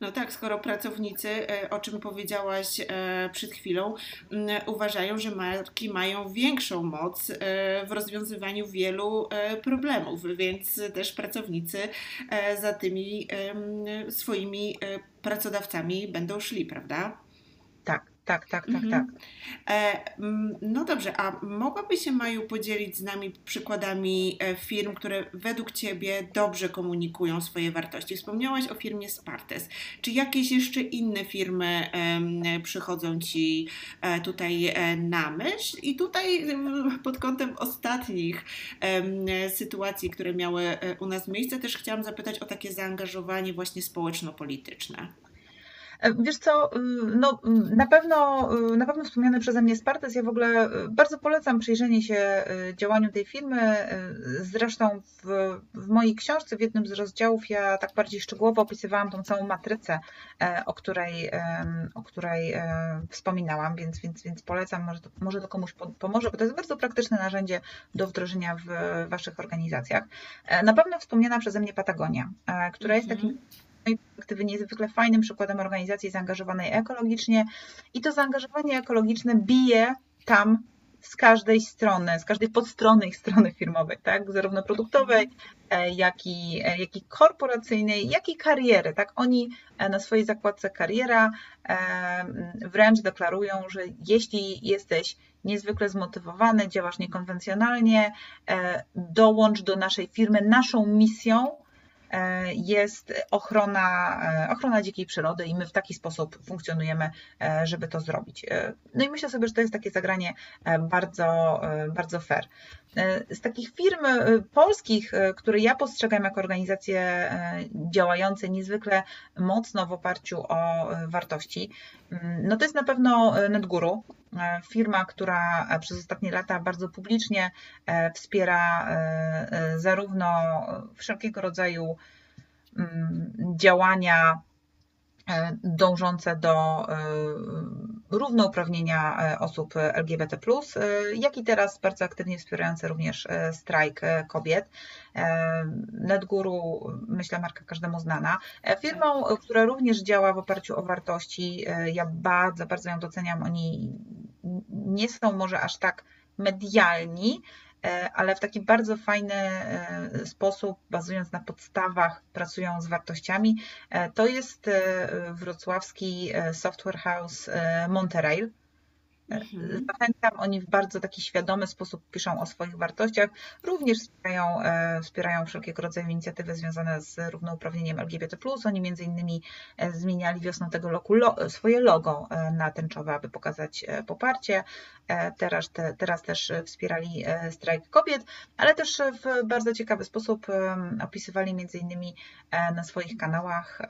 No tak, skoro pracownicy, e, o czym powiedziałaś e, przed chwilą, uważają, że marki mają większą moc e, w rozwiązywaniu wielu problemów, więc też pracownicy za tymi swoimi pracodawcami będą szli, prawda? Tak. Tak, tak, tak, mhm. tak. E, no dobrze, a mogłabyś się Maju podzielić z nami przykładami e, firm, które według Ciebie dobrze komunikują swoje wartości? Wspomniałaś o firmie Spartes. Czy jakieś jeszcze inne firmy e, przychodzą Ci e, tutaj e, na myśl? I tutaj pod kątem ostatnich sytuacji, które miały u nas miejsce, też chciałam zapytać o takie zaangażowanie właśnie społeczno-polityczne. E, wiesz co, y, no, y, na, pewno, y, na pewno wspomniane przeze mnie Spartes, ja w ogóle bardzo polecam przyjrzenie się działaniu tej firmy. Zresztą w, w mojej książce, w jednym z rozdziałów, ja tak bardziej szczegółowo opisywałam tą całą matrycę, e, o której, o której e, wspominałam, więc, więc, więc polecam, może to, może to komuś pomoże, bo to jest bardzo praktyczne narzędzie do wdrożenia w Waszych organizacjach. Na pewno wspomniana przeze mnie Patagonia, która jest takim mhm mojej perspektywy niezwykle fajnym przykładem organizacji zaangażowanej ekologicznie i to zaangażowanie ekologiczne bije tam z każdej strony, z każdej podstrony ich strony firmowej, tak? zarówno produktowej, e, jak i, e, jak i korporacyjnej, jak i kariery. Tak? Oni e, na swojej zakładce kariera wręcz deklarują, że jeśli jesteś niezwykle zmotywowany, działasz niekonwencjonalnie, dołącz do naszej firmy. Naszą misją jest ochrona, e, ochrona dzikiej przyrody i my w taki sposób funkcjonujemy, e, żeby to zrobić. No i myślę sobie, że to jest takie zagranie bardzo, bardzo fair. Z takich firm polskich, które ja postrzegam jako organizacje działające niezwykle mocno w oparciu o wartości, no to jest na pewno NetGuru, firma, która przez ostatnie lata bardzo publicznie wspiera zarówno wszelkiego rodzaju Mm, działania e, dążące do e, równouprawnienia e, osób LGBT, jak i teraz bardzo aktywnie wspierające również strajk kobiet. NetGuru, myślę, marka każdemu znana. Firmą, która również działa w oparciu o wartości, ja bardzo, bardzo ją doceniam. Oni nie są może aż tak medialni, E, ale w taki bardzo fajny e, sposób, bazując na podstawach, pracują z wartościami. E, to jest wrocławski software house Monterail. Mhm. Zachęcam, oni w bardzo taki świadomy sposób piszą o swoich wartościach, również wspierają, e, wspierają wszelkiego rodzaju inicjatywy związane z równouprawnieniem LGBT+. Oni między innymi e, zmieniali wiosną tego roku lo, swoje logo e, na tęczowe, aby pokazać poparcie. Teraz, te, teraz też wspierali strajk kobiet, ale też w bardzo ciekawy sposób opisywali między innymi na swoich kanałach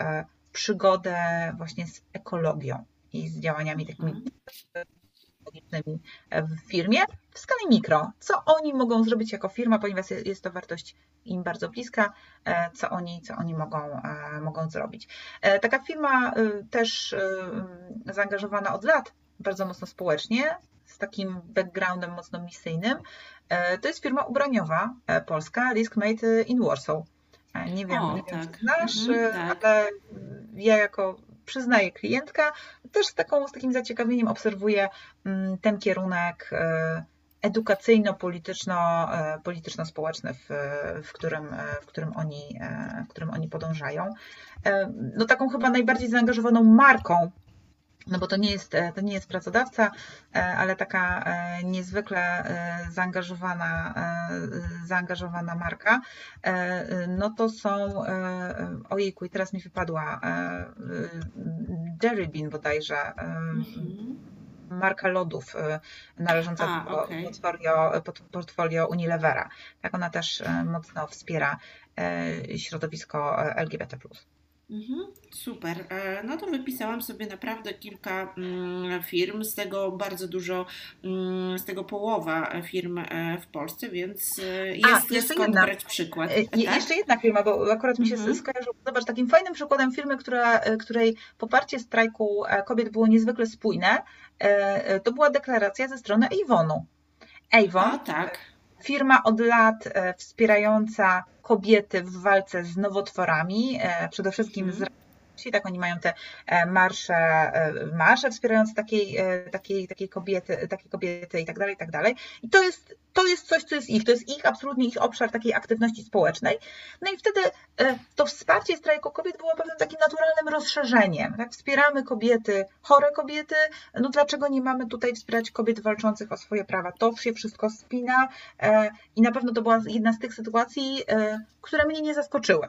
przygodę właśnie z ekologią i z działaniami takimi mhm technologicznymi w firmie w skali mikro. Co oni mogą zrobić jako firma, ponieważ jest to wartość im bardzo bliska, e, co oni, co oni mogą, e, mogą zrobić. E, taka firma też zaangażowana od lat bardzo mocno społecznie, z takim backgroundem mocno misyjnym, to jest firma ubraniowa polska Risk Made in Warsaw. Nie wiem, o, nie wiem tak. czy znasz, mhm, tak. ale ja jako przyznaje klientka, też z, taką, z takim zaciekawieniem obserwuje mm, ten kierunek e, edukacyjno-polityczno-społeczny, e, w, w, którym, e, w, którym oni, w którym oni podążają. No, taką chyba najbardziej zaangażowaną marką no bo to nie jest, to nie jest pracodawca, ale taka niezwykle zaangażowana, zaangażowana marka, no to są, ojejku, i teraz mi wypadła Jerry Bean bodajże, mhm. marka lodów należąca A, do okay. portfolio, portfolio Unilevera. Tak ona też mocno wspiera środowisko LGBT+. Mhm, super. E, no to wypisałam sobie naprawdę kilka mm, firm, z tego bardzo dużo, mm, z tego połowa firm e, w Polsce, więc e, jest, A, jest skąd jedna. brać przykład. Je, tak? Jeszcze jedna firma, bo akurat mi się mhm. skojarzyło. Zobacz, takim fajnym przykładem firmy, która, której poparcie strajku kobiet było niezwykle spójne, to była deklaracja ze strony Avonu. Avon, tak. Firma od lat wspierająca kobiety w walce z nowotworami, e, przede wszystkim z mhm tak oni mają te e, marsze, e, marsze wspierające takiej, e, takiej, takiej kobiety, takiej kobiety i tak dalej, i tak dalej. I to jest, to jest coś, co jest ich, to jest ich absolutnie ich obszar takiej aktywności społecznej. No i wtedy to wsparcie strajku kobiet było pewnym takim naturalnym rozszerzeniem. Tak? Wspieramy kobiety, chore kobiety, no dlaczego nie mamy tutaj wspierać kobiet walczących o swoje prawa? To się wszystko spina i na pewno to była jedna z tych sytuacji, które mnie nie zaskoczyły.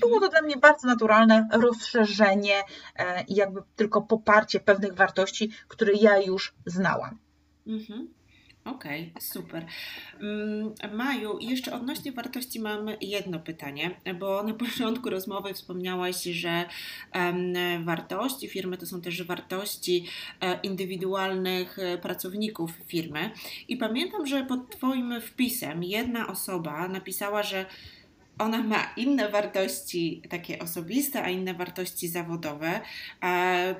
Było to dla mnie bardzo naturalne rozszerzenie e, i jakby tylko poparcie pewnych wartości, które ja już znałam. Mhm. Okej, okay, super. Mm, Maju, jeszcze odnośnie wartości mam jedno pytanie, bo na początku rozmowy wspomniałaś, że wartości firmy to są też wartości e, indywidualnych e, pracowników firmy. I pamiętam, że pod Twoim wpisem jedna osoba napisała, że ona ma inne wartości takie osobiste, a inne wartości zawodowe.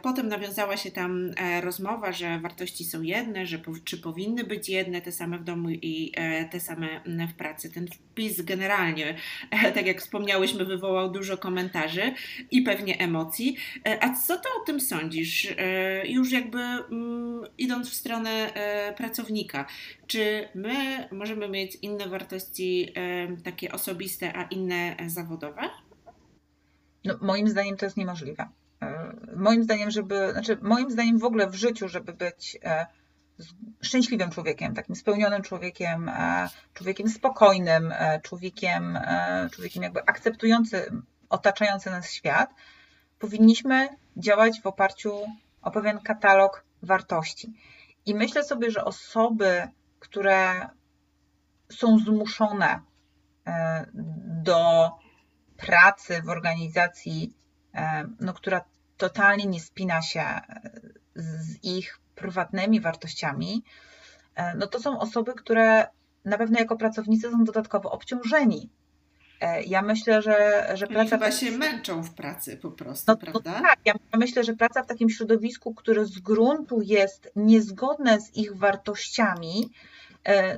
Potem nawiązała się tam e, rozmowa, że wartości są jedne, że czy powinny być jedne, te same w domu i e, te same w pracy. Ten wpis generalnie, e, tak jak wspomniałyśmy, wywołał dużo komentarzy i pewnie emocji. A co ty o tym sądzisz? Już jakby mm, idąc w stronę pracownika, czy my możemy mieć inne wartości takie osobiste, a inne zawodowe? No, moim zdaniem to jest niemożliwe. E, moim zdaniem, żeby, znaczy moim zdaniem w ogóle w życiu, żeby być e, szczęśliwym człowiekiem, takim spełnionym człowiekiem, e, człowiekiem spokojnym, człowiekiem, człowiekiem jakby akceptującym otaczający nas świat, powinniśmy działać w oparciu o pewien katalog wartości. I myślę sobie, że osoby, które są zmuszone e, do pracy w organizacji, e, no, która totalnie nie spina się e, z ich prywatnymi wartościami, no to są osoby, które na pewno jako pracownicy są dodatkowo obciążeni. Ja myślę, że, że praca. chyba się męczą w pracy po prostu, no, prawda? Tak, ja myślę, że praca w takim środowisku, które z gruntu jest niezgodne z ich wartościami, E,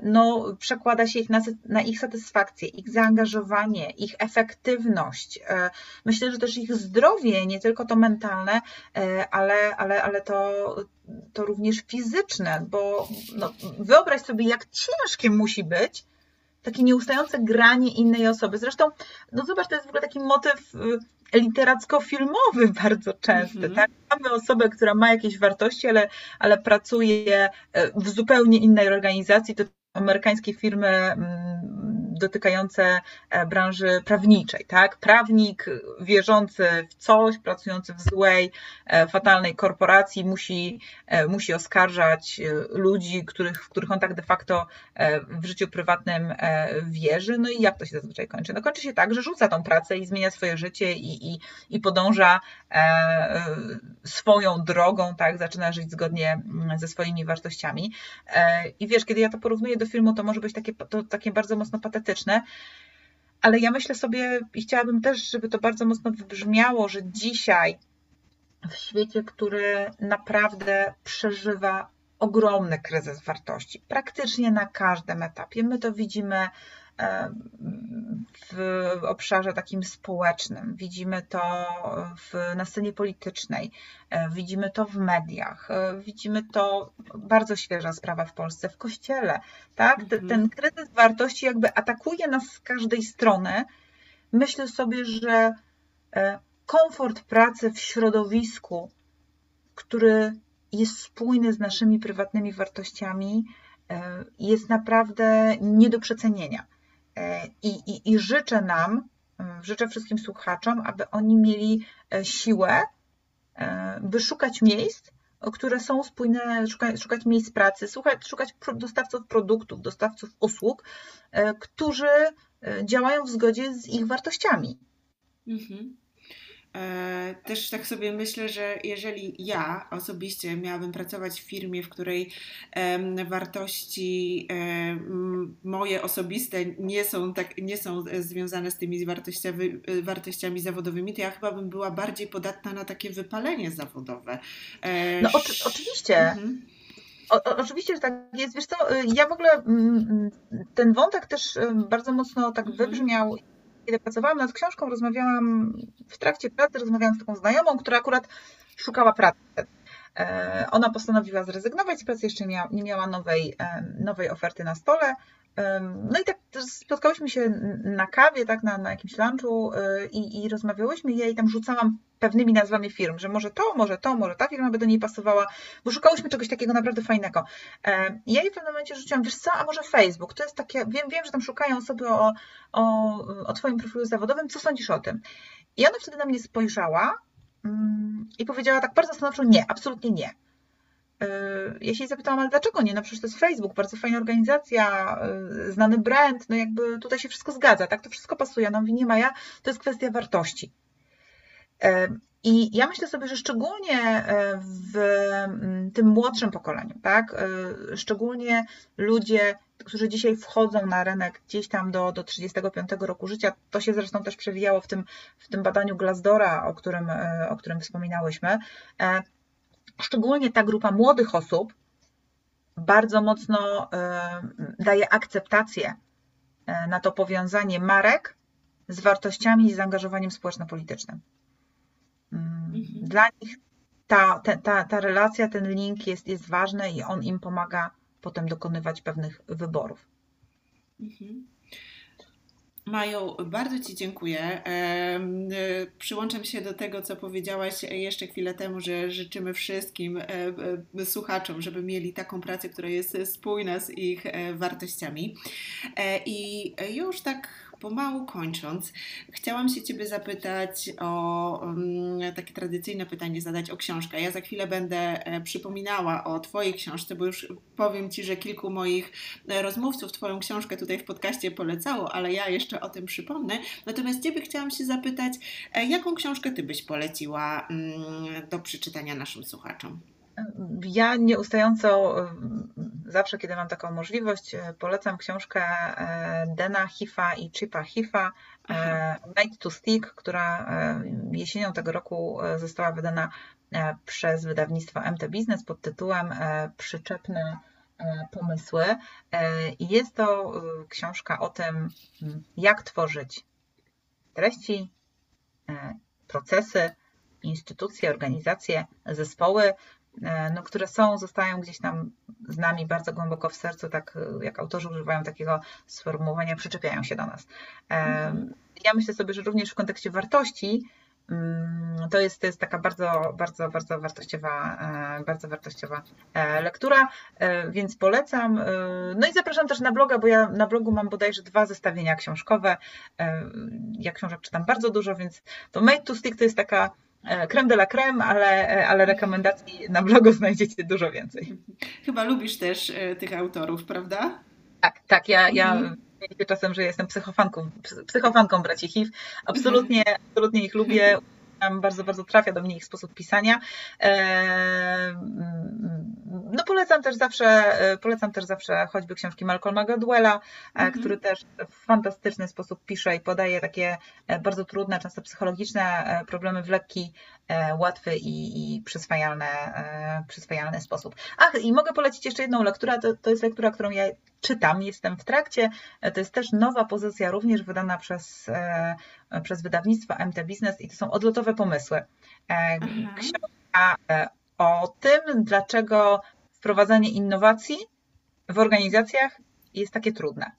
no, przekłada się ich na, na, ich satysfakcję, ich zaangażowanie, ich efektywność. E, myślę, że też ich zdrowie, nie tylko to mentalne, e, ale, ale, ale to, to również fizyczne, bo no, wyobraź sobie, jak ciężkie musi być takie nieustające granie innej osoby. Zresztą, no zobacz, to jest w ogóle taki motyw y, literacko-filmowy bardzo częsty. Mm -hmm. tak? Mamy osobę, która ma jakieś wartości, ale, ale pracuje w zupełnie innej organizacji, to amerykańskie firmy mm, dotykające e, branży prawniczej, tak? Prawnik wierzący w coś, pracujący w złej, e, fatalnej korporacji musi, e, musi oskarżać ludzi, których, w których on tak de facto w życiu prywatnym wierzy. No i jak to się zazwyczaj kończy? No kończy się tak, że rzuca tą pracę i zmienia swoje życie i, i, i podąża swoją drogą, tak? Zaczyna żyć zgodnie mm, ze swoimi wartościami. I wiesz, kiedy ja to porównuję do filmu, to może być takie, to takie bardzo mocno patetyczne, ale ja myślę sobie i chciałabym też, żeby to bardzo mocno wybrzmiało, że dzisiaj w świecie, który naprawdę przeżywa ogromny kryzys wartości, praktycznie na każdym etapie. My to widzimy w obszarze takim społecznym, widzimy to w, na scenie politycznej, widzimy to w mediach, widzimy to, bardzo świeża sprawa w Polsce, w kościele. Tak? Ten, ten kryzys wartości jakby atakuje nas z każdej strony. Myślę sobie, że e, komfort pracy w środowisku, który jest spójny z naszymi prywatnymi wartościami, e, jest naprawdę nie do przecenienia. E, I, i, I życzę nam, e, życzę wszystkim słuchaczom, aby oni mieli e, siłę, by szukać miejsc, które są spójne, szukać, szukać miejsc pracy, szukać, szukać dostawców produktów, dostawców usług, którzy działają w zgodzie z ich wartościami. Mhm. E, też tak sobie myślę, że jeżeli ja osobiście miałabym pracować w firmie, w której wartości moje osobiste nie są, tak, nie są związane z tymi wartościami, wartościami zawodowymi, to ja chyba bym była bardziej podatna na takie wypalenie zawodowe. E, no oczy, oczywiście. Mhm. O, oczywiście, że tak jest. Wiesz co, y, ja w ogóle mm, mm, ten wątek też y, bardzo mocno tak mhm. wybrzmiał kiedy pracowałam nad książką, rozmawiałam w trakcie pracy, rozmawiałam z taką znajomą, która akurat szukała pracy. E, ona postanowiła zrezygnować z pracy, jeszcze nie miała nowej, e, nowej oferty na stole. E, no i tak spotkałyśmy się na kawie, tak, na, na jakimś lunchu i, i rozmawiałyśmy. Ja jej tam rzucałam pewnymi nazwami firm, że może to, może to, może ta firma by do niej pasowała, bo szukałyśmy czegoś takiego naprawdę fajnego. Ja jej w pewnym momencie rzuciłam, wiesz co, a może Facebook, to jest takie, wiem, wiem że tam szukają osoby o, o, o Twoim profilu zawodowym, co sądzisz o tym? I ona wtedy na mnie spojrzała i powiedziała tak bardzo stanowczo nie, absolutnie nie. Y, ja się zapytałam, ale dlaczego nie? No przecież to jest Facebook, bardzo fajna organizacja, y, znany brand, no jakby tutaj się wszystko zgadza, tak? To wszystko pasuje. Ona mówi, nie Maja, to jest kwestia wartości. Y, I ja myślę sobie, że szczególnie w mm, tym młodszym pokoleniu, tak? Szczególnie ludzie którzy dzisiaj wchodzą na rynek gdzieś tam do, do 35 roku życia. To się zresztą też przewijało w tym, w tym badaniu Glassdora, o którym, e, o którym wspominałyśmy. E, szczególnie ta grupa młodych osób bardzo mocno e, daje akceptację na to powiązanie marek z wartościami i zaangażowaniem społeczno-politycznym. Mm, mhm. Dla nich ta, ta, ta relacja, ten link jest, jest ważny i on im pomaga potem dokonywać pewnych wyborów. Mhm. Bardzo Ci dziękuję. E, przyłączam się do tego, co powiedziałaś jeszcze chwilę temu, że życzymy wszystkim e, e, słuchaczom, żeby mieli taką pracę, która jest spójna z ich wartościami. I już tak pomału kończąc, chciałam się Ciebie zapytać o um, takie tradycyjne pytanie, zadać o książkę. Ja za chwilę będę e, przypominała o Twojej książce, bo już powiem Ci, że kilku moich e, rozmówców Twoją książkę tutaj w podcaście polecało, ale ja jeszcze o tym przypomnę. Natomiast Ciebie chciałam się zapytać, e, jaką książkę Ty byś poleciła mm, do przeczytania naszym słuchaczom? Ja nieustająco, zawsze kiedy mam taką możliwość, polecam książkę e, Dena Hifa i Chipa Hifa, e, Made to Stick, która e, jesienią tego roku została wydana przez wydawnictwo MT Business pod tytułem Przyczepne pomysły. Jest to książka o tym, jak tworzyć treści, procesy, instytucje, organizacje, zespoły no, które są, zostają gdzieś tam z nami bardzo głęboko w sercu, tak jak autorzy używają takiego sformułowania, przyczepiają się do nas. Mhm. Ja myślę sobie, że również w kontekście wartości Mm, to jest, to jest taka bardzo, bardzo, bardzo wartościowa, e, bardzo wartościowa e, lektura, e, więc polecam. No i zapraszam też na bloga, bo ja na blogu mam bodajże dwa zestawienia książkowe. Ja książek czytam bardzo dużo, więc to Made to Stick to jest taka creme de la creme, ale, ale rekomendacji na blogu znajdziecie dużo więcej. Chyba lubisz też tych autorów, prawda? Tak, tak. Ja, ja mhm mówię czasem, że jestem psychofanką, psychofanką braci HIV. Absolutnie, absolutnie ich lubię bardzo, bardzo trafia do mnie ich sposób pisania. No polecam też zawsze, polecam też zawsze choćby książki Malcolma Gladwella, mhm. który też w fantastyczny sposób pisze i podaje takie e, bardzo trudne, często psychologiczne e, problemy w lekki, e, łatwy i, i przyswajalny, przyswajalny sposób. Ach, i mogę polecić jeszcze jedną lekturę, to, to jest lektura, którą ja czytam, jestem w trakcie. To jest też nowa pozycja, również wydana przez, przez wydawnictwo MT Business i to są odlotowe pomysły. Mhm. Książka o tym, dlaczego wprowadzanie innowacji w organizacjach jest takie trudne.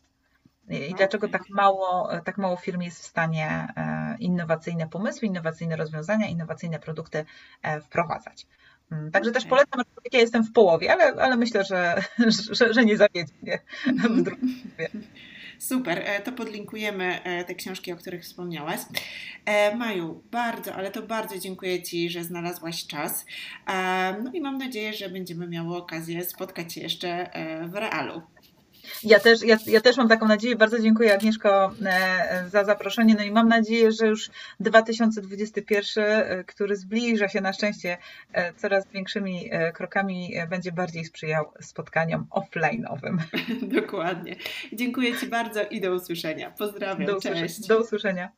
I dlaczego tak mało, tak mało firm jest w stanie e, innowacyjne pomysły, innowacyjne rozwiązania, innowacyjne produkty e, wprowadzać. Mm, także okay. też polecam, ja jestem w połowie, ale, ale myślę, że, że, że nie zawiedzie mnie w drugim Super, e, to podlinkujemy e, te książki, o których wspomniałaś. Maju, bardzo, ale to bardzo dziękuję Ci, że znalazłaś czas. No i mam nadzieję, że będziemy miały okazję spotkać się jeszcze w realu. Ja też, ja, ja też mam taką nadzieję. Bardzo dziękuję Agnieszko e, za zaproszenie. No i mam nadzieję, że już 2021, e, który zbliża się na szczęście e, coraz większymi krokami, będzie bardziej sprzyjał spotkaniom offline'owym. Dokładnie. Dziękuję Ci bardzo i do usłyszenia. Pozdrawiam. Do usłyszenia. Cześć. Do usłyszenia.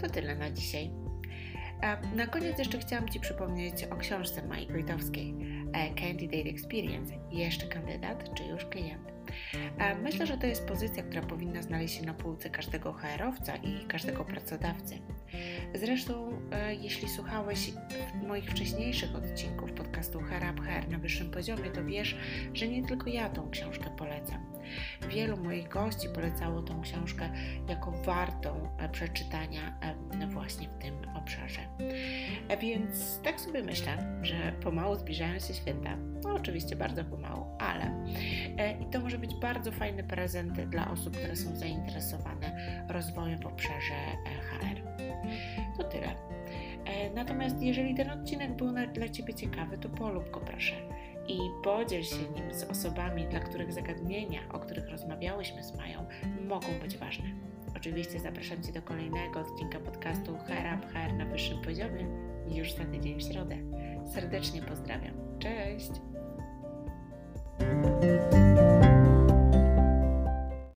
To tyle na dzisiaj. Na koniec jeszcze chciałam Ci przypomnieć o książce Mai Wojtowskiej Candidate Experience. Jeszcze kandydat, czy już klient? Myślę, że to jest pozycja, która powinna znaleźć się na półce każdego HR-owca i każdego pracodawcy. Zresztą, e, jeśli słuchałeś moich wcześniejszych odcinków podcastu HR Up HR na wyższym poziomie, to wiesz, że nie tylko ja tą książkę polecam. Wielu moich gości polecało tą książkę jako wartą e, przeczytania e, właśnie w tym obszarze. Więc tak sobie myślę, że pomału zbliżają się święta. No oczywiście bardzo pomału, ale i to może być bardzo fajny prezent dla osób, które są zainteresowane rozwojem w obszarze HR. To tyle. E, natomiast jeżeli ten odcinek był dla Ciebie ciekawy, to polub go proszę i podziel się nim z osobami, dla których zagadnienia, o których rozmawiałyśmy z Mają, mogą być ważne. Oczywiście zapraszam Cię do kolejnego odcinka podcastu HR Up HR na wyższym poziomie już za tydzień w środę. Serdecznie pozdrawiam. Cześć!